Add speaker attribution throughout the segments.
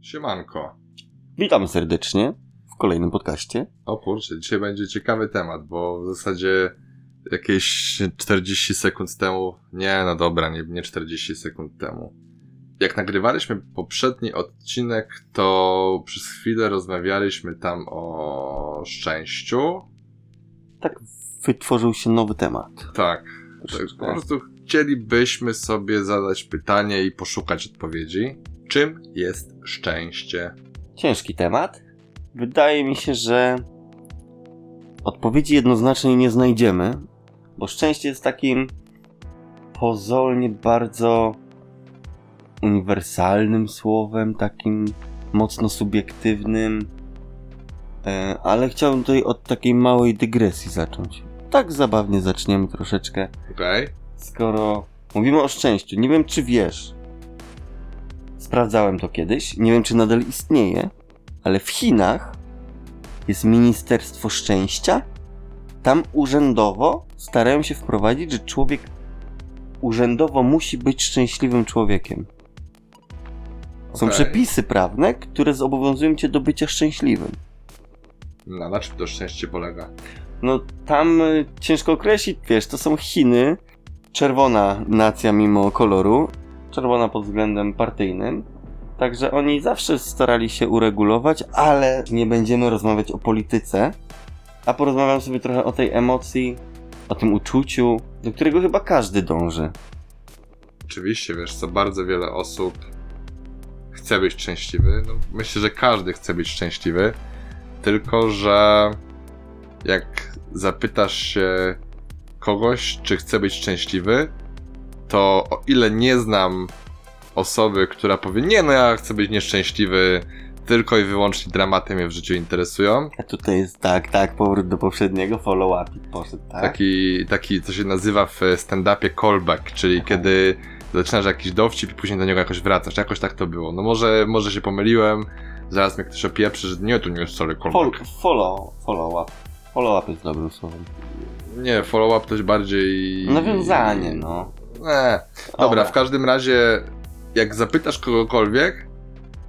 Speaker 1: Siemanko.
Speaker 2: Witam serdecznie w kolejnym podcaście.
Speaker 1: O kurczę, dzisiaj będzie ciekawy temat, bo w zasadzie jakieś 40 sekund temu, nie no dobra, nie, nie 40 sekund temu. Jak nagrywaliśmy poprzedni odcinek, to przez chwilę rozmawialiśmy tam o szczęściu.
Speaker 2: Tak wytworzył się nowy temat.
Speaker 1: Tak, tak po prostu chcielibyśmy sobie zadać pytanie i poszukać odpowiedzi. Czym jest szczęście?
Speaker 2: Ciężki temat. Wydaje mi się, że odpowiedzi jednoznacznej nie znajdziemy, bo szczęście jest takim pozornie bardzo uniwersalnym słowem, takim mocno subiektywnym. E, Ale chciałbym tutaj od takiej małej dygresji zacząć. Tak zabawnie zaczniemy troszeczkę.
Speaker 1: Okej?
Speaker 2: Skoro mówimy o szczęściu, nie wiem czy wiesz. Sprawdzałem to kiedyś, nie wiem czy nadal istnieje, ale w Chinach jest Ministerstwo Szczęścia. Tam urzędowo starają się wprowadzić, że człowiek urzędowo musi być szczęśliwym człowiekiem. Są przepisy prawne, które zobowiązują cię do bycia szczęśliwym.
Speaker 1: No, na czym to szczęście polega?
Speaker 2: No tam y, ciężko określić, wiesz, to są Chiny, czerwona nacja mimo koloru, czerwona pod względem partyjnym. Także oni zawsze starali się uregulować, ale nie będziemy rozmawiać o polityce, a porozmawiam sobie trochę o tej emocji, o tym uczuciu, do którego chyba każdy dąży.
Speaker 1: Oczywiście, wiesz co, bardzo wiele osób chce być szczęśliwy. No, myślę, że każdy chce być szczęśliwy, tylko że jak zapytasz się kogoś, czy chce być szczęśliwy, to o ile nie znam osoby, która powie, nie no ja chcę być nieszczęśliwy, tylko i wyłącznie dramaty mnie w życiu interesują,
Speaker 2: A tutaj jest tak, tak, powrót do poprzedniego, follow-up poszedł, tak?
Speaker 1: Taki, taki, co się nazywa w stand-upie callback, czyli
Speaker 2: Aha.
Speaker 1: kiedy zaczynasz jakiś dowcip i później do niego jakoś wracasz. Jakoś tak to było. No może, może się pomyliłem, zaraz mnie ktoś opieprzy, że nie, tu nie jest
Speaker 2: Fol-
Speaker 1: callback.
Speaker 2: follow, follow-up. Follow-up jest dobrym słowem.
Speaker 1: Nie, follow-up to jest bardziej...
Speaker 2: Nawiązanie, no.
Speaker 1: Nie. Dobra, w każdym razie, jak zapytasz kogokolwiek,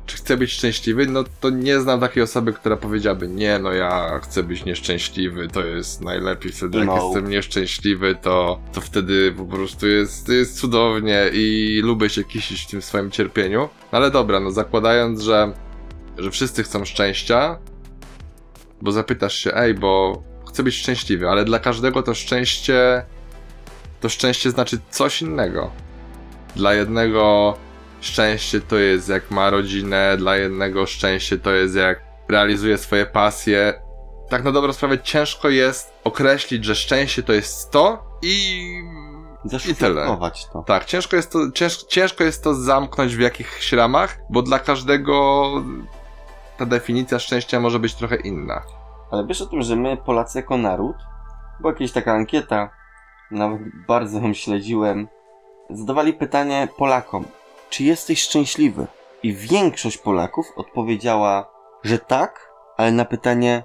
Speaker 1: czy chce być szczęśliwy, no to nie znam takiej osoby, która powiedziałaby, nie, no ja chcę być nieszczęśliwy, to jest najlepiej wtedy, jak
Speaker 2: No.
Speaker 1: jestem nieszczęśliwy, to, to wtedy po prostu jest, jest cudownie i lubię się kisić w tym swoim cierpieniu. No ale dobra, no zakładając, że, że wszyscy chcą szczęścia, bo zapytasz się, ej, bo chcę być szczęśliwy, ale dla każdego to szczęście to szczęście znaczy coś innego. Dla jednego szczęście to jest jak ma rodzinę, dla jednego szczęście to jest jak realizuje swoje pasje. Tak na dobrą sprawę ciężko jest określić, że szczęście to jest to i
Speaker 2: Zaszufladkować to.
Speaker 1: tak, ciężko jest, to, cięż, ciężko jest to zamknąć w jakichś ramach, bo dla każdego ta definicja szczęścia może być trochę inna.
Speaker 2: Ale wiesz o tym, że my, Polacy jako naród, była jakaś taka ankieta, nawet bardzo ją śledziłem, zadawali pytanie Polakom, czy jesteś szczęśliwy? I większość Polaków odpowiedziała, że tak, ale na pytanie,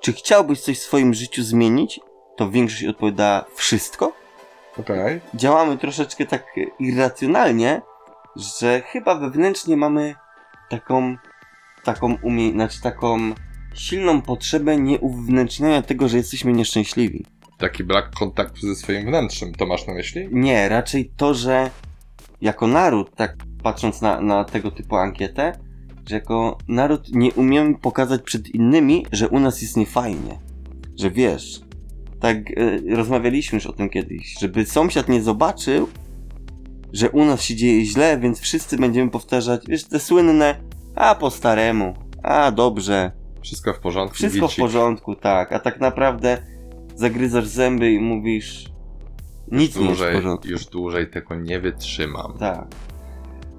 Speaker 2: czy chciałbyś coś w swoim życiu zmienić, to większość odpowiadała wszystko.
Speaker 1: Okej.
Speaker 2: Działamy troszeczkę tak irracjonalnie, że chyba wewnętrznie mamy taką, taką umie... znaczy taką silną potrzebę nieuwewnętrzniania tego, że jesteśmy nieszczęśliwi.
Speaker 1: Taki brak kontaktu ze swoim wnętrzem, to masz na myśli?
Speaker 2: Nie, raczej to, że jako naród, tak patrząc na, na tego typu ankietę, że jako naród nie umiemy pokazać przed innymi, że u nas jest niefajnie. Że wiesz, tak e, rozmawialiśmy już o tym kiedyś, żeby sąsiad nie zobaczył, że u nas się dzieje źle, więc wszyscy będziemy powtarzać, wiesz, te słynne, a po staremu, a dobrze,
Speaker 1: Wszystko w porządku.
Speaker 2: wszystko w porządku, tak, a tak naprawdę zagryzasz zęby i mówisz, nic nie jest w
Speaker 1: dłużej,
Speaker 2: porządku.
Speaker 1: już dłużej tego nie wytrzymam.
Speaker 2: Tak.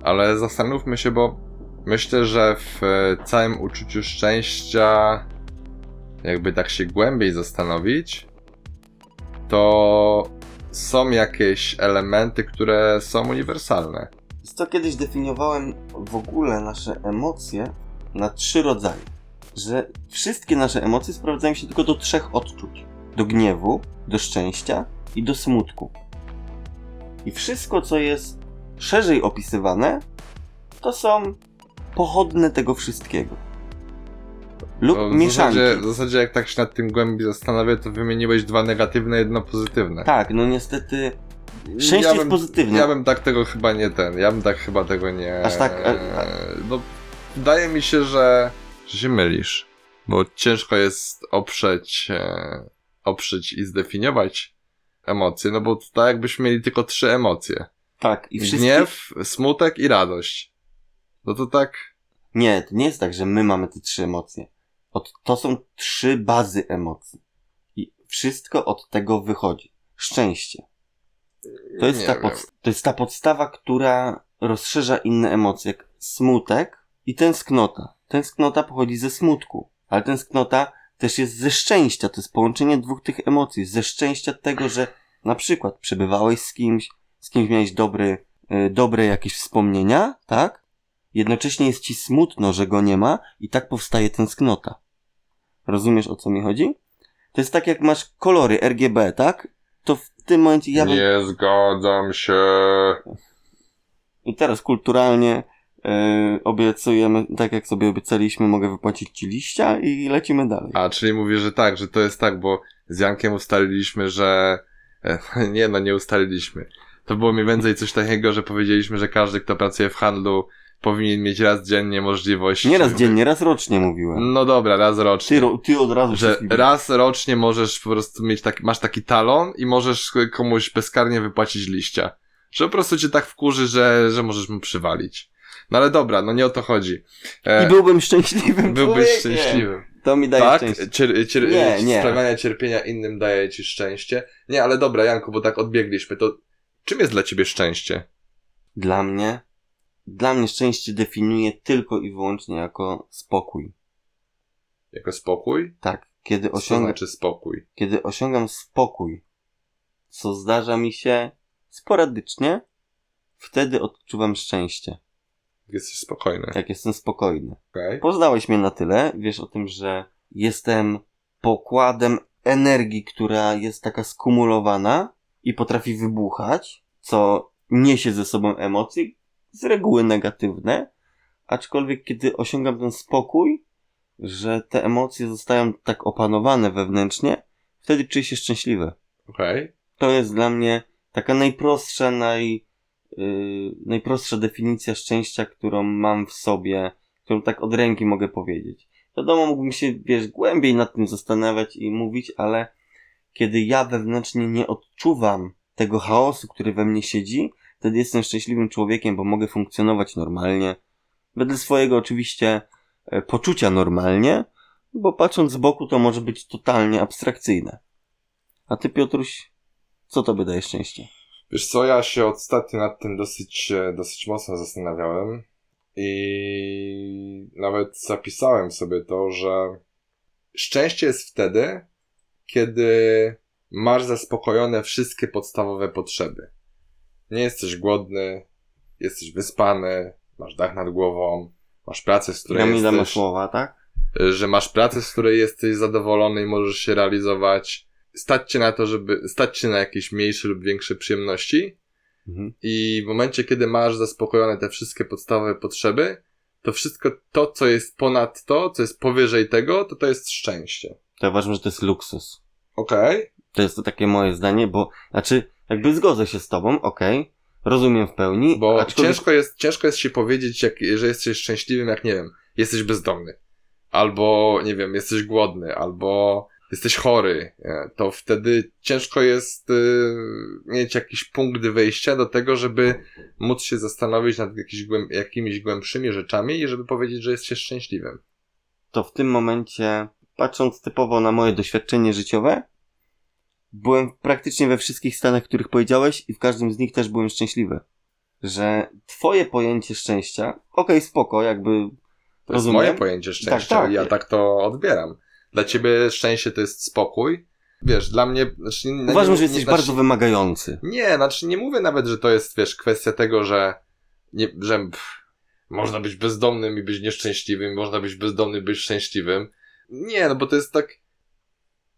Speaker 1: Ale zastanówmy się, bo myślę, że w e, całym uczuciu szczęścia, jakby tak się głębiej zastanowić, to są jakieś elementy, które są uniwersalne.
Speaker 2: To kiedyś definiowałem w ogóle nasze emocje na trzy rodzaje. Że wszystkie nasze emocje sprowadzają się tylko do trzech odczuć: do gniewu, do szczęścia i do smutku. I wszystko, co jest szerzej opisywane, to są pochodne tego wszystkiego. Lub
Speaker 1: w,
Speaker 2: mieszanki.
Speaker 1: zasadzie, w zasadzie jak tak się nad tym głębiej zastanawiać, to wymieniłeś dwa negatywne, jedno pozytywne.
Speaker 2: Tak, no niestety szczęście
Speaker 1: Ja
Speaker 2: jest
Speaker 1: bym-
Speaker 2: pozytywne.
Speaker 1: Ja bym tak tego chyba nie ten, ja bym tak chyba tego nie...
Speaker 2: Aż tak, a- a-
Speaker 1: No, wydaje mi się, że, że się mylisz, bo ciężko jest oprzeć, e, oprzeć i zdefiniować emocje, no bo to tak jakbyśmy mieli tylko trzy emocje.
Speaker 2: Tak, i wszystkie...
Speaker 1: Gniew, smutek i radość. No to tak...
Speaker 2: Nie, to nie jest tak, że my mamy te trzy emocje. Od, to są trzy bazy emocji. I wszystko od tego wychodzi. Szczęście. To jest,
Speaker 1: nie
Speaker 2: ta podst- to jest ta podstawa, która rozszerza inne emocje, jak smutek i tęsknota. Tęsknota pochodzi ze smutku, ale tęsknota też jest ze szczęścia. To jest połączenie dwóch tych emocji. Ze szczęścia tego, że na przykład przebywałeś z kimś, z kimś miałeś dobry, y, dobre jakieś wspomnienia, tak? Jednocześnie jest ci smutno, że go nie ma i tak powstaje tęsknota. Rozumiesz o co mi chodzi? To jest tak jak masz kolory RGB, tak? To w tym momencie ja bym...
Speaker 1: Nie zgadzam się.
Speaker 2: I teraz kulturalnie yy, obiecujemy, tak jak sobie obiecaliśmy, mogę wypłacić ci liścia i lecimy dalej.
Speaker 1: A, czyli mówię, że tak, że to jest tak, bo z Jankiem ustaliliśmy, że... e, Nie no, nie ustaliliśmy. To było mniej więcej coś takiego, że powiedzieliśmy, że każdy, kto pracuje w handlu, powinien mieć raz dziennie możliwość...
Speaker 2: Nie raz dziennie, raz rocznie mówiłem.
Speaker 1: No dobra, raz rocznie.
Speaker 2: Ty, ro- ty od razu
Speaker 1: że raz rocznie możesz po prostu mieć taki, masz taki talon i możesz komuś bezkarnie wypłacić liścia. Że po prostu cię tak wkurzy, że, że możesz mu przywalić. No ale dobra, no nie o to chodzi. E,
Speaker 2: I byłbym szczęśliwym
Speaker 1: byłbyś
Speaker 2: człowiekiem.
Speaker 1: szczęśliwy.
Speaker 2: To mi daje
Speaker 1: Tak?
Speaker 2: szczęście.
Speaker 1: Cier, cier,
Speaker 2: Nie, nie.
Speaker 1: Sprawianie cierpienia innym daje ci szczęście. Nie, ale dobra, Janku, bo tak odbiegliśmy, to czym jest dla ciebie szczęście?
Speaker 2: Dla mnie, dla mnie szczęście definiuje tylko i wyłącznie jako spokój.
Speaker 1: Jako spokój?
Speaker 2: Tak, kiedy osiągam,
Speaker 1: znaczy spokój?
Speaker 2: kiedy osiągam spokój, co zdarza mi się sporadycznie, wtedy odczuwam szczęście,
Speaker 1: Jesteś spokojny.
Speaker 2: jak jestem spokojny.
Speaker 1: Okej.
Speaker 2: Poznałeś mnie na tyle, wiesz o tym, że jestem pokładem energii, która jest taka skumulowana i potrafi wybuchać, co niesie ze sobą emocje, z reguły negatywne, aczkolwiek kiedy osiągam ten spokój, że te emocje zostają tak opanowane wewnętrznie, wtedy czuję się szczęśliwy.
Speaker 1: Okej.
Speaker 2: To jest dla mnie taka najprostsza, naj, yy, najprostsza definicja szczęścia, którą mam w sobie, którą tak od ręki mogę powiedzieć. Wiadomo, mógłbym się, wiesz, głębiej nad tym zastanawiać i mówić, ale kiedy ja wewnętrznie nie odczuwam tego chaosu, który we mnie siedzi, wtedy jestem szczęśliwym człowiekiem, bo mogę funkcjonować normalnie. Wedle swojego oczywiście e, poczucia normalnie, bo patrząc z boku to może być totalnie abstrakcyjne. A ty, Piotruś, co tobie daje szczęście?
Speaker 1: Wiesz co, ja się ostatnio nad tym dosyć, e, dosyć mocno zastanawiałem i nawet zapisałem sobie to, że szczęście jest wtedy, kiedy masz zaspokojone wszystkie podstawowe potrzeby. Nie jesteś głodny, jesteś wyspany, masz dach nad głową, masz pracę, z której
Speaker 2: Piramida
Speaker 1: jesteś
Speaker 2: Masłowa, tak?
Speaker 1: że masz pracę, z której jesteś zadowolony i możesz się realizować, stać cię na to, żeby, stać cię na jakieś mniejsze lub większe przyjemności
Speaker 2: Mhm.
Speaker 1: i w momencie, kiedy masz zaspokojone te wszystkie podstawowe potrzeby, to wszystko to, co jest ponad to, co jest powyżej tego, to to jest szczęście.
Speaker 2: To ja uważam, że to jest luksus.
Speaker 1: Okej?
Speaker 2: To jest to takie moje zdanie, bo, znaczy, jakby zgodzę się z tobą, okej, rozumiem w pełni,
Speaker 1: Bo
Speaker 2: aczkolwiek-
Speaker 1: ciężko jest, ciężko jest się powiedzieć, jak, że jesteś szczęśliwym, jak nie wiem, jesteś bezdomny. Albo, nie wiem, jesteś głodny, albo jesteś chory. To wtedy ciężko jest y, mieć jakiś punkt wyjścia do tego, żeby móc się zastanowić nad jakimiś głębszymi rzeczami i żeby powiedzieć, że jest się szczęśliwym.
Speaker 2: to w tym momencie, patrząc typowo na moje doświadczenie życiowe, byłem praktycznie we wszystkich stanach, których powiedziałeś i w każdym z nich też byłem szczęśliwy. Że twoje pojęcie szczęścia, okej, spoko, jakby
Speaker 1: To jest
Speaker 2: rozumiem.
Speaker 1: moje pojęcie szczęścia
Speaker 2: Tak, tak.
Speaker 1: i ja tak to odbieram. Dla ciebie szczęście to jest spokój. Wiesz, dla mnie... Znaczy,
Speaker 2: Uważam,
Speaker 1: nie-
Speaker 2: że jesteś
Speaker 1: nie-
Speaker 2: bardzo
Speaker 1: znaczy-
Speaker 2: wymagający.
Speaker 1: Nie, znaczy nie mówię nawet, że to jest, wiesz, kwestia tego, że nie, że pff, można być bezdomnym i być nieszczęśliwym, można być bezdomnym i być szczęśliwym. Nie, no bo to jest tak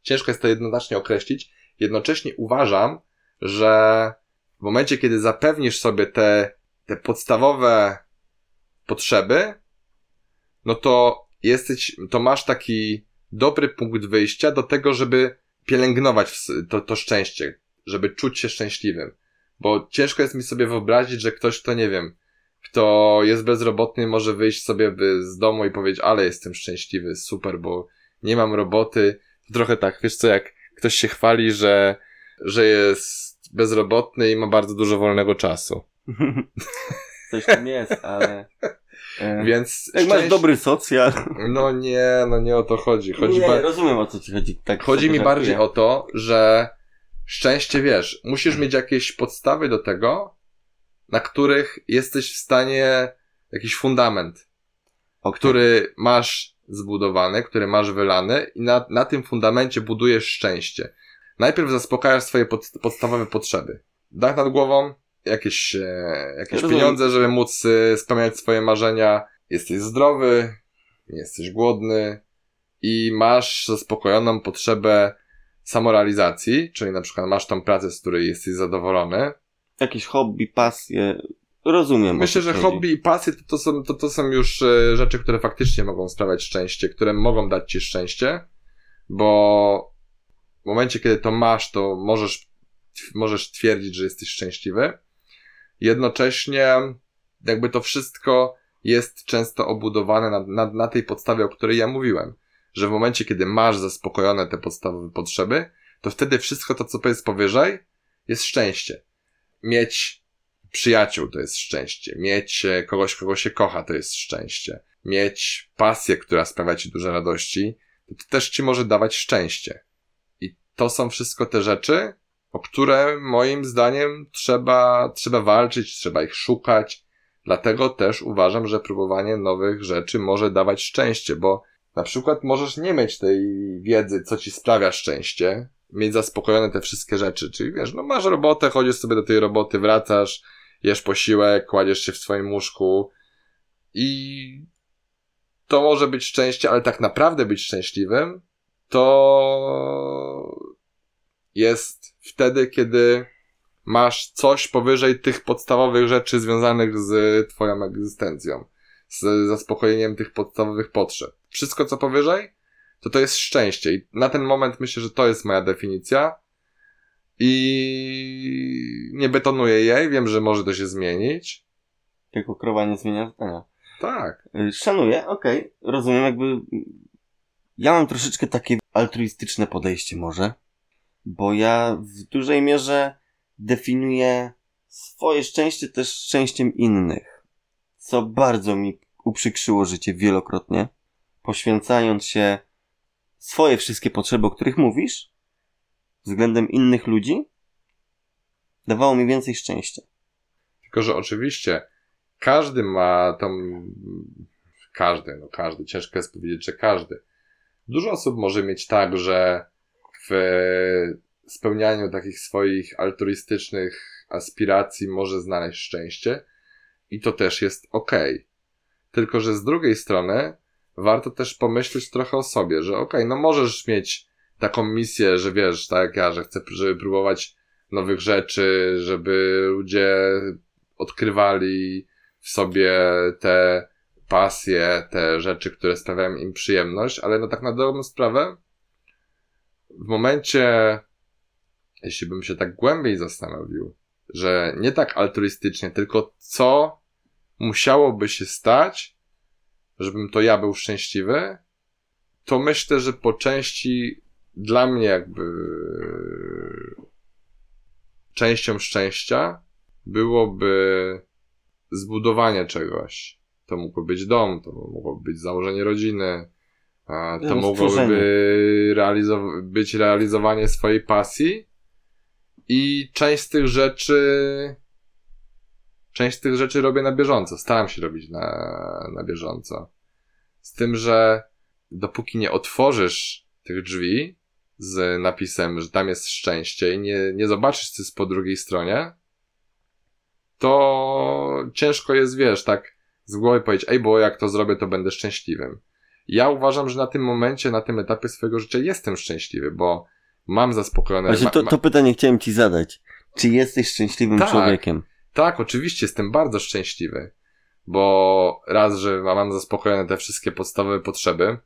Speaker 1: ciężko jest to jednoznacznie określić. Jednocześnie uważam, że w momencie, kiedy zapewnisz sobie te, te podstawowe potrzeby, no to jesteś, to masz taki dobry punkt wyjścia do tego, żeby pielęgnować to, to szczęście, żeby czuć się szczęśliwym. Bo ciężko jest mi sobie wyobrazić, że ktoś, kto nie wiem, kto jest bezrobotny, może wyjść sobie z domu i powiedzieć, ale jestem szczęśliwy, super, bo nie mam roboty. Trochę tak, wiesz co, jak ktoś się chwali, że, że jest bezrobotny i ma bardzo dużo wolnego czasu.
Speaker 2: Coś tam jest, ale... E,
Speaker 1: Więc
Speaker 2: jak masz
Speaker 1: szczęś-
Speaker 2: dobry socjal...
Speaker 1: No nie, no nie o to chodzi. Chodzi,
Speaker 2: nie,
Speaker 1: ba-
Speaker 2: rozumiem o co ci chodzi. Tak
Speaker 1: chodzi mi bardziej o to, że szczęście, wiesz, musisz mieć jakieś podstawy do tego, na których jesteś w stanie, jakiś fundament,
Speaker 2: Okej.
Speaker 1: który masz zbudowany, który masz wylany i na, na tym fundamencie budujesz szczęście. Najpierw zaspokajasz swoje pod, podstawowe potrzeby. Dach nad głową, jakieś, e, jakieś pieniądze, żeby móc e, spełniać swoje marzenia. Jesteś zdrowy, nie jesteś głodny i masz zaspokojoną potrzebę samorealizacji, czyli na przykład masz tą pracę, z której jesteś zadowolony.
Speaker 2: Jakieś hobby, pasje... Rozumiem.
Speaker 1: Myślę, że
Speaker 2: chodzi.
Speaker 1: hobby i pasje to, to, są, to, to są już e, rzeczy, które faktycznie mogą sprawiać szczęście, które mogą dać ci szczęście, bo w momencie, kiedy to masz, to możesz, możesz twierdzić, że jesteś szczęśliwy. Jednocześnie jakby to wszystko jest często obudowane na, na, na tej podstawie, o której ja mówiłem, że w momencie, kiedy masz zaspokojone te podstawowe potrzeby, to wtedy wszystko to, co jest powyżej, jest szczęście. Mieć przyjaciół to jest szczęście. Mieć e, kogoś, kogo się kocha to jest szczęście. Mieć pasję, która sprawia ci dużo radości, to, to też ci może dawać szczęście. I to są wszystko te rzeczy, o które moim zdaniem trzeba, trzeba walczyć, trzeba ich szukać. Dlatego też uważam, że próbowanie nowych rzeczy może dawać szczęście, bo na przykład możesz nie mieć tej wiedzy, co ci sprawia szczęście, mieć zaspokojone te wszystkie rzeczy. Czyli wiesz, no masz robotę, chodzisz sobie do tej roboty, wracasz, jesz posiłek, kładziesz się w swoim łóżku i to może być szczęście, ale tak naprawdę być szczęśliwym to jest wtedy, kiedy masz coś powyżej tych podstawowych rzeczy związanych z twoją egzystencją, z zaspokojeniem tych podstawowych potrzeb. Wszystko, co powyżej, to to jest szczęście. I na ten moment myślę, że to jest moja definicja. I nie betonuję jej, wiem, że może to się zmienić.
Speaker 2: Tylko krowa nie zmienia zdania.
Speaker 1: Tak.
Speaker 2: Y, Szanuję, okej, rozumiem, jakby. Ja mam troszeczkę takie altruistyczne podejście, może, bo ja w dużej mierze definiuję swoje szczęście też szczęściem innych, co bardzo mi uprzykrzyło życie wielokrotnie, poświęcając się swoje wszystkie potrzeby, o których mówisz, względem innych ludzi, dawało mi więcej szczęścia.
Speaker 1: Tylko, że oczywiście każdy ma tą. Każdy, no każdy, ciężko jest powiedzieć, że każdy. Dużo osób może mieć tak, że w spełnianiu takich swoich altruistycznych aspiracji może znaleźć szczęście i to też jest okej. Tylko, że z drugiej strony warto też pomyśleć trochę o sobie, że okej, no możesz mieć taką misję, że wiesz, tak jak ja, że chcę, żeby próbować nowych rzeczy, żeby ludzie odkrywali w sobie te pasje, te rzeczy, które sprawiają im przyjemność, ale no tak na dobrą sprawę, w momencie, jeśli bym się tak głębiej zastanowił, że nie tak altruistycznie, tylko co musiałoby się stać, żebym to ja był szczęśliwy, to myślę, że po części dla mnie jakby częścią szczęścia byłoby zbudowanie czegoś. To mógłby być dom, to mogłoby być założenie rodziny, a to
Speaker 2: No,
Speaker 1: mogłoby realizow- być realizowanie swojej pasji i część z tych rzeczy część z tych rzeczy robię na bieżąco. Staram się robić na, na bieżąco. Z tym, że dopóki nie otworzysz tych drzwi z napisem, że tam jest szczęście i nie, nie zobaczysz, co jest po drugiej stronie, to ciężko jest, wiesz, tak z głowy powiedzieć, ej, bo jak to zrobię, to będę szczęśliwym. Ja uważam, że na tym momencie, na tym etapie swojego życia jestem szczęśliwy, bo mam zaspokojone...
Speaker 2: Właśnie to, to pytanie chciałem ci zadać. Czy jesteś szczęśliwym
Speaker 1: Tak.
Speaker 2: człowiekiem?
Speaker 1: Tak, oczywiście jestem bardzo szczęśliwy. bo raz, że mam zaspokojone te wszystkie podstawowe potrzeby,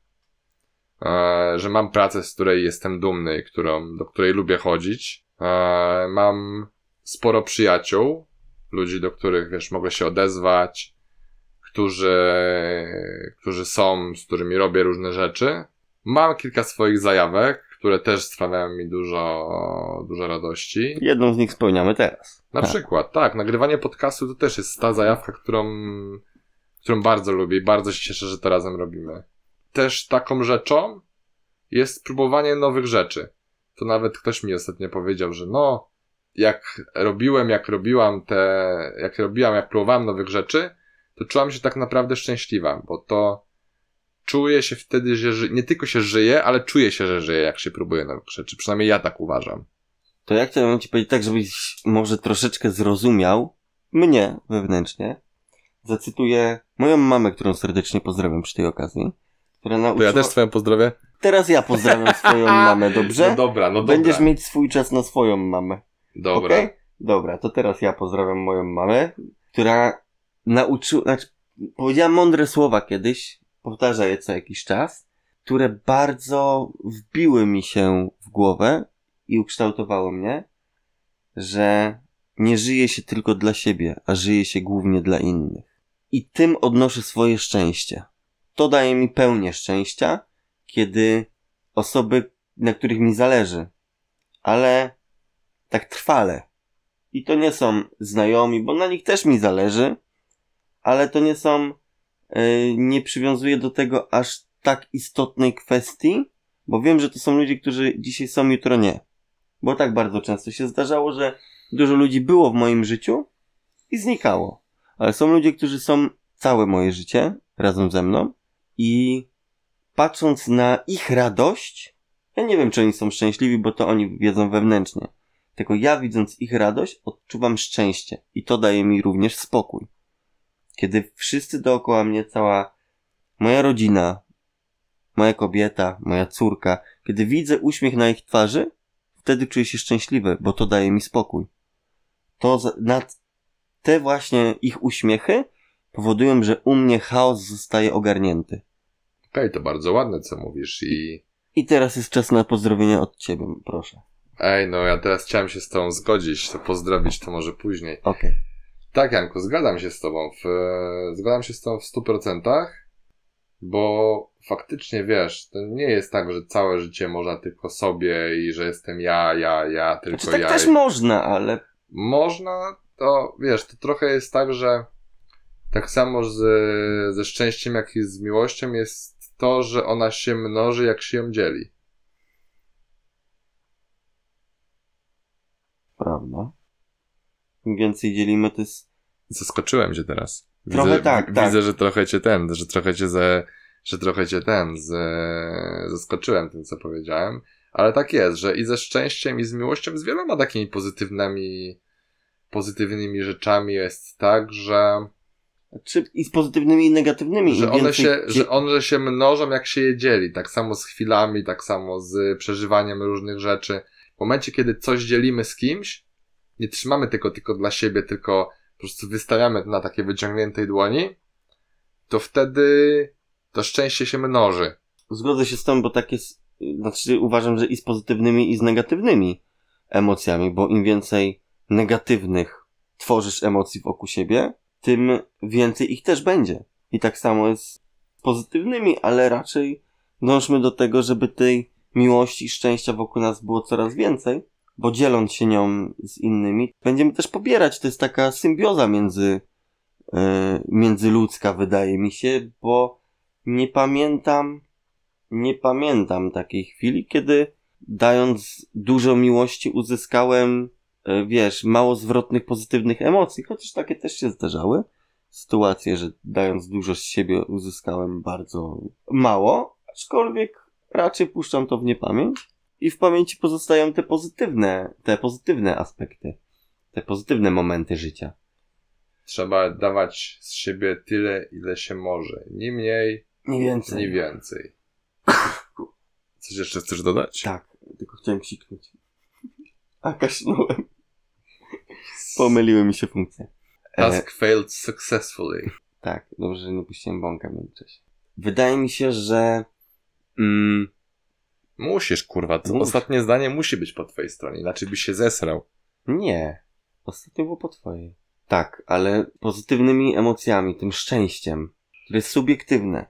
Speaker 1: e, że mam pracę, z której jestem dumny i którą, do której lubię chodzić, e, mam sporo przyjaciół, ludzi, do których, wiesz, mogę się odezwać, którzy, którzy są, z którymi robię różne rzeczy. Mam kilka swoich zajawek, które też sprawiają mi dużo, dużo radości.
Speaker 2: Jedną z nich spełniamy teraz.
Speaker 1: Na
Speaker 2: Tak.
Speaker 1: przykład, tak, nagrywanie podcastu to też jest ta zajawka, którą, którą bardzo lubię i bardzo się cieszę, że to razem robimy. Też taką rzeczą jest próbowanie nowych rzeczy. To nawet ktoś mi ostatnio powiedział, że no, jak robiłem, jak robiłam te, jak robiłam, jak próbowałam nowych rzeczy, to czułam się tak naprawdę szczęśliwa, bo to czuję się wtedy, że nie tylko się żyje, ale czuję się, że żyję, jak się próbuje nowych rzeczy. Przynajmniej ja tak uważam.
Speaker 2: To ja chciałem ci powiedzieć tak, żebyś może troszeczkę zrozumiał mnie wewnętrznie. Zacytuję moją mamę, którą serdecznie pozdrawiam przy tej okazji. Która
Speaker 1: To
Speaker 2: nauczyła...
Speaker 1: ja też twoją pozdrowię.
Speaker 2: Teraz ja pozdrawiam swoją mamę, dobrze?
Speaker 1: No dobra, no dobra.
Speaker 2: Będziesz mieć swój czas na swoją mamę.
Speaker 1: Dobra.
Speaker 2: Okej? Dobra, to teraz ja pozdrawiam moją mamę, która nauczyła, znaczy, powiedziała mądre słowa kiedyś, powtarza je co jakiś czas, które bardzo wbiły mi się w głowę i ukształtowały mnie, że nie żyje się tylko dla siebie, a żyje się głównie dla innych. I tym odnoszę swoje szczęście. To daje mi pełnię szczęścia, kiedy osoby, na których mi zależy, ale tak trwale. I to nie są znajomi, bo na nich też mi zależy, ale to nie są, yy, nie przywiązuję do tego aż tak istotnej kwestii, bo wiem, że to są ludzie, którzy dzisiaj są, jutro nie. Bo tak bardzo często się zdarzało, że dużo ludzi było w moim życiu i znikało. Ale są ludzie, którzy są całe moje życie razem ze mną i patrząc na ich radość, ja nie wiem, czy oni są szczęśliwi, bo to oni wiedzą wewnętrznie. Tylko ja widząc ich radość, odczuwam szczęście i to daje mi również spokój. Kiedy wszyscy dookoła mnie, cała moja rodzina, moja kobieta, moja córka, kiedy widzę uśmiech na ich twarzy, wtedy czuję się szczęśliwy, bo to daje mi spokój. To nad te właśnie ich uśmiechy powodują, że u mnie chaos zostaje ogarnięty.
Speaker 1: Okej, to bardzo ładne, co mówisz i...
Speaker 2: I teraz jest czas na pozdrowienia od ciebie, proszę.
Speaker 1: Ej, no ja teraz chciałem się z tobą zgodzić, to pozdrowić to może później.
Speaker 2: Okej.
Speaker 1: Tak, Janku, zgadzam się z tobą. W, zgadzam się z tobą w 100%, bo faktycznie wiesz, to nie jest tak, że całe życie można tylko sobie i że jestem ja, ja, ja, tylko
Speaker 2: Znaczy, tak
Speaker 1: ja.
Speaker 2: też
Speaker 1: i-
Speaker 2: można, ale
Speaker 1: Można, to wiesz, to trochę jest tak, że tak samo z, ze szczęściem, jak i z miłością jest to, że ona się mnoży, jak się ją dzieli.
Speaker 2: Prawda. Im więcej dzielimy, to jest...
Speaker 1: Zaskoczyłem cię teraz.
Speaker 2: Trochę
Speaker 1: widzę,
Speaker 2: tak,
Speaker 1: w-
Speaker 2: tak.
Speaker 1: Widzę, że trochę cię ten, że trochę cię ze, że trochę cię ten, ze, zaskoczyłem tym, co powiedziałem. Ale tak jest, że i ze szczęściem, i z miłością, z wieloma takimi pozytywnymi, pozytywnymi rzeczami jest tak, że,
Speaker 2: Czy i z pozytywnymi i negatywnymi.
Speaker 1: Że one się, że one się mnożą, jak się je dzieli. Tak samo z chwilami, tak samo z przeżywaniem różnych rzeczy. W momencie, kiedy coś dzielimy z kimś, nie trzymamy tego tylko dla siebie, tylko po prostu wystawiamy na takiej wyciągniętej dłoni, to wtedy to szczęście się mnoży.
Speaker 2: Zgodzę się z tą, bo tak jest... Znaczy uważam, że i z pozytywnymi i z negatywnymi emocjami, bo im więcej negatywnych tworzysz emocji wokół siebie, tym więcej ich też będzie. I tak samo jest z pozytywnymi, ale raczej dążmy do tego, żeby tej miłości i szczęścia wokół nas było coraz więcej, bo dzieląc się nią z innymi, będziemy też pobierać. To jest taka symbioza między, e, międzyludzka, wydaje mi się, bo nie pamiętam, nie pamiętam takiej chwili, kiedy dając dużo miłości uzyskałem, e, wiesz, mało zwrotnych, pozytywnych emocji, chociaż takie też się zdarzały. Sytuacje, że dając dużo z siebie uzyskałem bardzo mało, aczkolwiek raczej puszczam to w niepamięć i w pamięci pozostają te pozytywne, te pozytywne aspekty, te pozytywne momenty życia.
Speaker 1: Trzeba dawać z siebie tyle, ile się może. Ni mniej,
Speaker 2: Nie więcej.
Speaker 1: ni więcej. Coś jeszcze chcesz dodać?
Speaker 2: Tak, tylko chciałem ksiknąć. A kaszlnąłem. Pomyliły mi się funkcje. E,
Speaker 1: Task failed successfully.
Speaker 2: Tak, dobrze, że nie puściłem bąka w międzyczasie. Wydaje mi się, że mm,
Speaker 1: Musisz, kurwa. To
Speaker 2: Mów.
Speaker 1: ostatnie zdanie musi być po twojej stronie, inaczej byś się zesrał.
Speaker 2: nie. Ostatnio było po twojej. Tak, ale pozytywnymi emocjami, tym szczęściem, które jest subiektywne.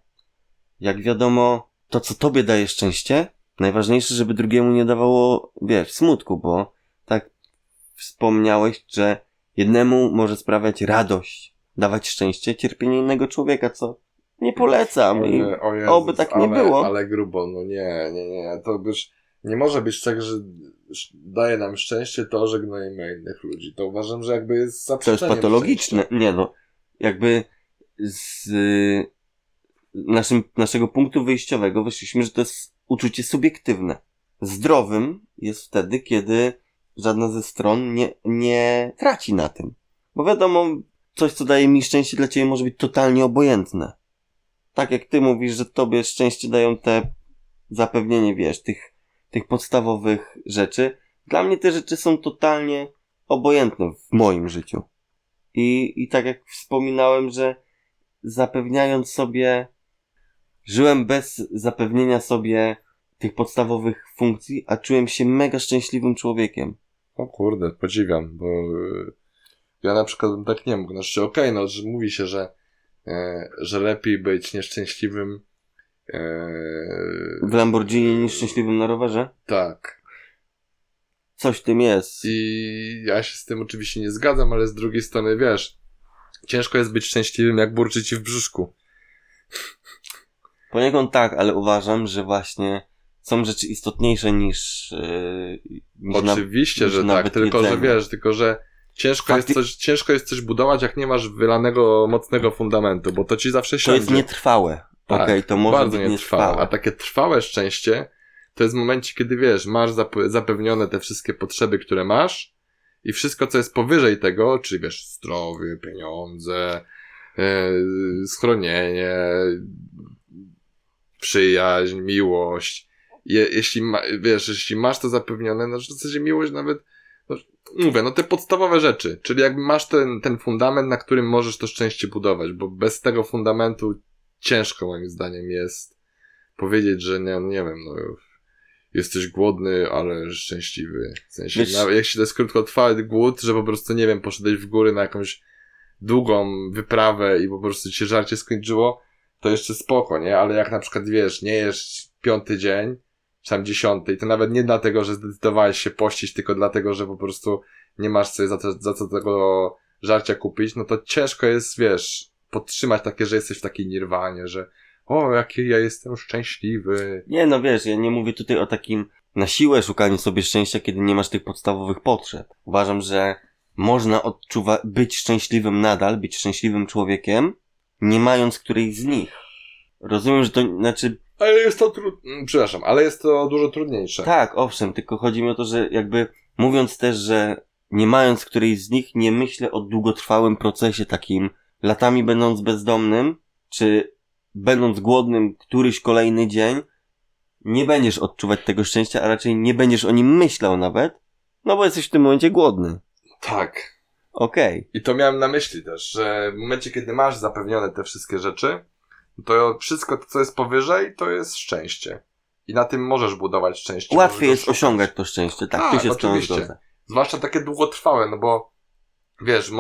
Speaker 2: Jak wiadomo, to co tobie daje szczęście, najważniejsze, żeby drugiemu nie dawało, wiesz, smutku, bo tak wspomniałeś, że jednemu może sprawiać radość, dawać szczęście, cierpienie innego człowieka, co nie polecam. I
Speaker 1: O Jezus,
Speaker 2: oby tak nie
Speaker 1: ale,
Speaker 2: było.
Speaker 1: Ale grubo, no nie, nie, nie. To już nie może być tak, że daje nam szczęście to, że gnojimy innych ludzi. To uważam, że jakby jest
Speaker 2: To jest patologiczne.
Speaker 1: szczęścia.
Speaker 2: Nie no, jakby z naszym, naszego punktu wyjściowego wyszliśmy, że to jest uczucie subiektywne. Zdrowym jest wtedy, kiedy żadna ze stron nie, nie traci na tym. Bo wiadomo, coś co daje mi szczęście dla ciebie może być totalnie obojętne. Tak jak ty mówisz, że tobie szczęście dają te zapewnienie, wiesz, tych, tych podstawowych rzeczy. Dla mnie te rzeczy są totalnie obojętne w moim życiu. I, I tak jak wspominałem, że zapewniając sobie, żyłem bez zapewnienia sobie tych podstawowych funkcji, a czułem się mega szczęśliwym człowiekiem.
Speaker 1: O kurde, podziwiam, bo ja na przykład bym tak nie mógł. Znaczy, okej, no, że mówi się, że, że lepiej być nieszczęśliwym. E,
Speaker 2: W Lamborghini niż szczęśliwym na rowerze?
Speaker 1: tak.
Speaker 2: Coś w tym jest.
Speaker 1: I ja się z tym oczywiście nie zgadzam, ale z drugiej strony wiesz, ciężko jest być szczęśliwym, jak burczy ci w brzuszku.
Speaker 2: Poniekąd tak, ale uważam, że właśnie są rzeczy istotniejsze niż, yy, niż na-
Speaker 1: Oczywiście,
Speaker 2: niż
Speaker 1: że tak, tylko że
Speaker 2: jedzenie.
Speaker 1: wiesz, tylko że ciężko,
Speaker 2: Fakty-
Speaker 1: jest coś, ciężko jest coś budować, jak nie masz wylanego, mocnego fundamentu, bo to ci zawsze
Speaker 2: To
Speaker 1: siądzie.
Speaker 2: jest nietrwałe.
Speaker 1: Tak,
Speaker 2: Okej, to może
Speaker 1: bardzo
Speaker 2: być
Speaker 1: nietrwałe.
Speaker 2: nietrwałe.
Speaker 1: A takie trwałe szczęście to jest w momencie, kiedy wiesz, masz zap- zapewnione te wszystkie potrzeby, które masz i wszystko, co jest powyżej tego, czyli wiesz, zdrowie, pieniądze, e, schronienie, przyjaźń, miłość. Je, jeśli ma, wiesz, jeśli masz to zapewnione, no w zasadzie miłość nawet, mówię, no te podstawowe rzeczy, czyli jakby masz ten, ten fundament, na którym możesz to szczęście budować, bo bez tego fundamentu ciężko moim zdaniem jest powiedzieć, że nie, nie wiem, no jesteś głodny, ale szczęśliwy. W sensie,
Speaker 2: Wiesz-
Speaker 1: nawet jeśli to jest krótkotrwały głód, że po prostu, nie wiem, poszedłeś w góry na jakąś długą wyprawę i po prostu ci się żarcie skończyło, to jeszcze spoko, nie? Ale jak na przykład, wiesz, nie jesz piąty dzień, czy tam dziesiąty, i to nawet nie dlatego, że zdecydowałeś się pościć, tylko dlatego, że po prostu nie masz sobie za, to, za co tego żarcia kupić, no to ciężko jest, wiesz, podtrzymać takie, że jesteś w takiej nirwanie, że o, jaki ja jestem szczęśliwy.
Speaker 2: Nie, no wiesz, ja nie mówię tutaj o takim na siłę szukaniu sobie szczęścia, kiedy nie masz tych podstawowych potrzeb. Uważam, że można odczuwa być szczęśliwym nadal, być szczęśliwym człowiekiem, nie mając którejś z nich. Rozumiem, że to, znaczy,
Speaker 1: Ale jest to trudne, przepraszam, ale jest to dużo trudniejsze.
Speaker 2: tak, owszem, tylko chodzi mi o to, że jakby mówiąc też, że nie mając którejś z nich, nie myślę o długotrwałym procesie takim, latami będąc bezdomnym, czy będąc głodnym któryś kolejny dzień, nie będziesz odczuwać tego szczęścia, a raczej nie będziesz o nim myślał nawet, no bo jesteś w tym momencie głodny.
Speaker 1: Tak.
Speaker 2: Okej.
Speaker 1: I to miałem na myśli też, że w momencie, kiedy masz zapewnione te wszystkie rzeczy, to wszystko, co jest powyżej, to jest szczęście. I na tym możesz budować szczęście.
Speaker 2: Łatwiej jest
Speaker 1: szukać.
Speaker 2: osiągać to szczęście, tak,
Speaker 1: Tak,
Speaker 2: tu się
Speaker 1: oczywiście.
Speaker 2: zgodzę.
Speaker 1: Zwłaszcza takie długotrwałe, no bo wiesz,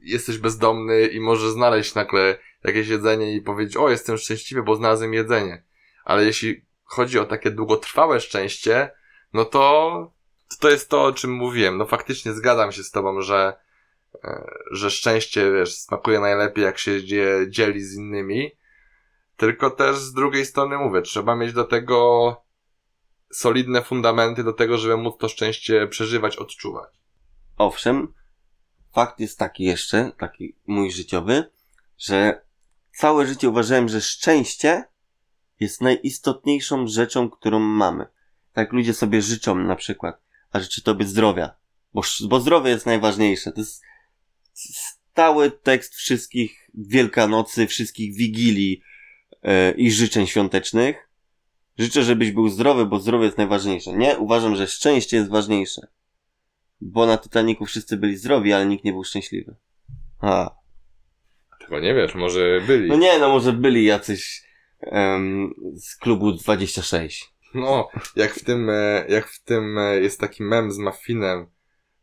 Speaker 1: jesteś bezdomny i możesz znaleźć nagle jakieś jedzenie i powiedzieć, o, jestem szczęśliwy, bo znalazłem jedzenie. Ale jeśli chodzi o takie długotrwałe szczęście, no to to jest to, o czym mówiłem. No faktycznie zgadzam się z tobą, że, e, że szczęście, wiesz, smakuje najlepiej, jak się je dzieli z innymi. Tylko też z drugiej strony mówię, trzeba mieć do tego solidne fundamenty do tego, żeby móc to szczęście przeżywać, odczuwać.
Speaker 2: Owszem, fakt jest taki jeszcze, taki mój życiowy, że całe życie uważałem, że szczęście jest najistotniejszą rzeczą, którą mamy. Tak ludzie sobie życzą na przykład, a życzy tobie zdrowia, bo, bo zdrowie jest najważniejsze. To jest stały tekst wszystkich Wielkanocy, wszystkich Wigilii i życzeń świątecznych. Życzę, żebyś był zdrowy, bo zdrowie jest najważniejsze. Nie, uważam, że szczęście jest ważniejsze. Bo na Titaniku wszyscy byli zdrowi, ale nikt nie był szczęśliwy. A,
Speaker 1: Bo nie wiesz, może byli.
Speaker 2: No nie, no może byli jacyś em, z klubu 26.
Speaker 1: No, jak w tym, e, jak w tym e, jest taki mem z muffinem,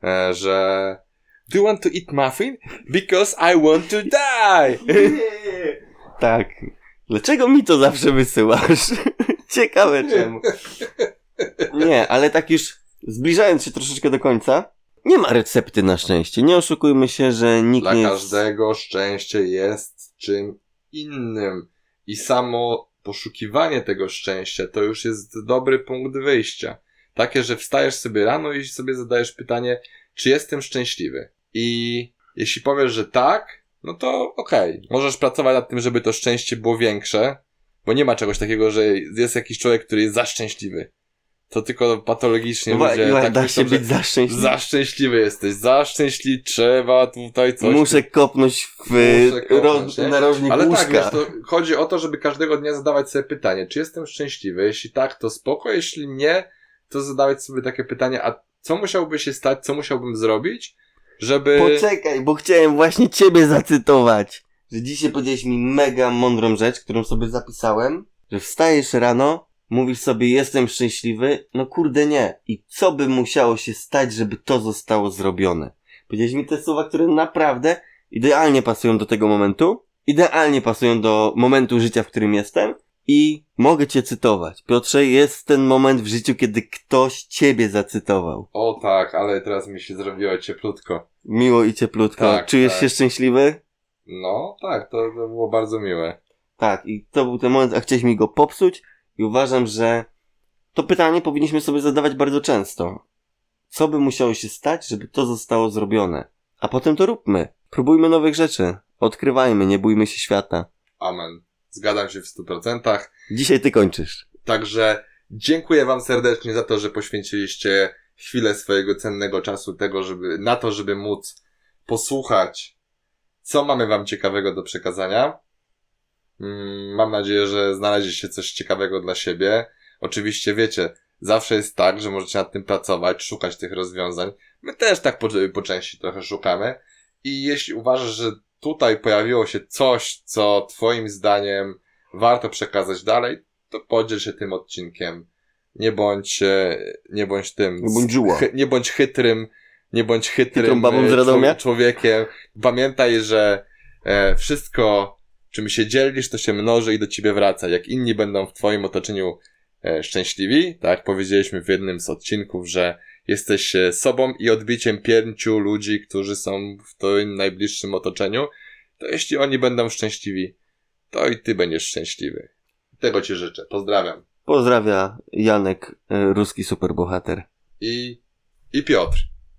Speaker 1: e, że Do you want to eat muffin? Because I want to die!
Speaker 2: Tak. Dlaczego mi to zawsze wysyłasz? Ciekawe czemu. Nie, ale tak już zbliżając się troszeczkę do końca, nie ma recepty na szczęście. Nie oszukujmy się, że nikt
Speaker 1: Dla
Speaker 2: nie jest...
Speaker 1: każdego szczęście jest czym innym. I samo poszukiwanie tego szczęścia to już jest dobry punkt wyjścia. Takie, że wstajesz sobie rano i sobie zadajesz pytanie, czy jestem szczęśliwy? I jeśli powiesz, że tak, no to okej. Możesz pracować nad tym, żeby to szczęście było większe, bo nie ma czegoś takiego, że jest jakiś człowiek, który jest za szczęśliwy. To tylko patologicznie
Speaker 2: No,
Speaker 1: ludzie tak
Speaker 2: da
Speaker 1: myślą,
Speaker 2: się być za szczęśliwy.
Speaker 1: za szczęśliwy jesteś, za szczęśliwy, trzeba tutaj coś.
Speaker 2: Muszę kopnąć w
Speaker 1: Muszę kopnąć, nie?
Speaker 2: narożnik
Speaker 1: Ale
Speaker 2: łóżka.
Speaker 1: tak, wiesz, to chodzi o to, żeby każdego dnia zadawać sobie pytanie, czy jestem szczęśliwy? Jeśli tak, to spoko, jeśli nie, to zadawać sobie takie pytanie, a co musiałby się stać, co musiałbym zrobić, żeby...
Speaker 2: Poczekaj, bo chciałem właśnie ciebie zacytować. Że dzisiaj powiedziałeś mi mega mądrą rzecz, którą sobie zapisałem, że wstajesz rano, mówisz sobie jestem szczęśliwy, no kurde nie. I co by musiało się stać, żeby to zostało zrobione? Powiedziałeś mi te słowa, które naprawdę idealnie pasują do tego momentu, idealnie pasują do momentu życia, w którym jestem i mogę cię cytować. Piotrze, jest ten moment w życiu, kiedy ktoś ciebie zacytował.
Speaker 1: O tak, ale teraz mi się zrobiło cieplutko.
Speaker 2: Miło i cieplutko.
Speaker 1: Tak,
Speaker 2: Czujesz
Speaker 1: tak.
Speaker 2: się szczęśliwy?
Speaker 1: No, tak, to, to było bardzo miłe.
Speaker 2: Tak, i to był ten moment, a chciałeś mi go popsuć i uważam, że to pytanie powinniśmy sobie zadawać bardzo często. Co by musiało się stać, żeby to zostało zrobione? A potem to róbmy. Próbujmy nowych rzeczy. Odkrywajmy, nie bójmy się świata.
Speaker 1: Amen. Zgadzam się w stu procentach.
Speaker 2: Dzisiaj ty kończysz.
Speaker 1: Także dziękuję wam serdecznie za to, że poświęciliście chwilę swojego cennego czasu tego, żeby, na to, żeby móc posłuchać, co mamy wam ciekawego do przekazania. Mm, Mam nadzieję, że znaleźliście coś ciekawego dla siebie. Oczywiście wiecie, zawsze jest tak, że możecie nad tym pracować, szukać tych rozwiązań. My też tak po, po części trochę szukamy. I jeśli uważasz, że tutaj pojawiło się coś, co twoim zdaniem warto przekazać dalej, to podziel się tym odcinkiem. Nie bądź, e, nie bądź tym.
Speaker 2: Nie bądź żuła.
Speaker 1: nie bądź chytrym, nie bądź chytrym e, człowiekiem. Pamiętaj, że e, wszystko, czym się dzielisz, to się mnoży i do ciebie wraca. Jak inni będą w twoim otoczeniu szczęśliwi, tak powiedzieliśmy w jednym z odcinków, że jesteś e, sobą i odbiciem pięciu ludzi, którzy są w twoim najbliższym otoczeniu, to jeśli oni będą szczęśliwi, to i ty będziesz szczęśliwy. Tego ci życzę. Pozdrawiam.
Speaker 2: Pozdrawia Janek, e, ruski superbohater.
Speaker 1: I, i Piotr.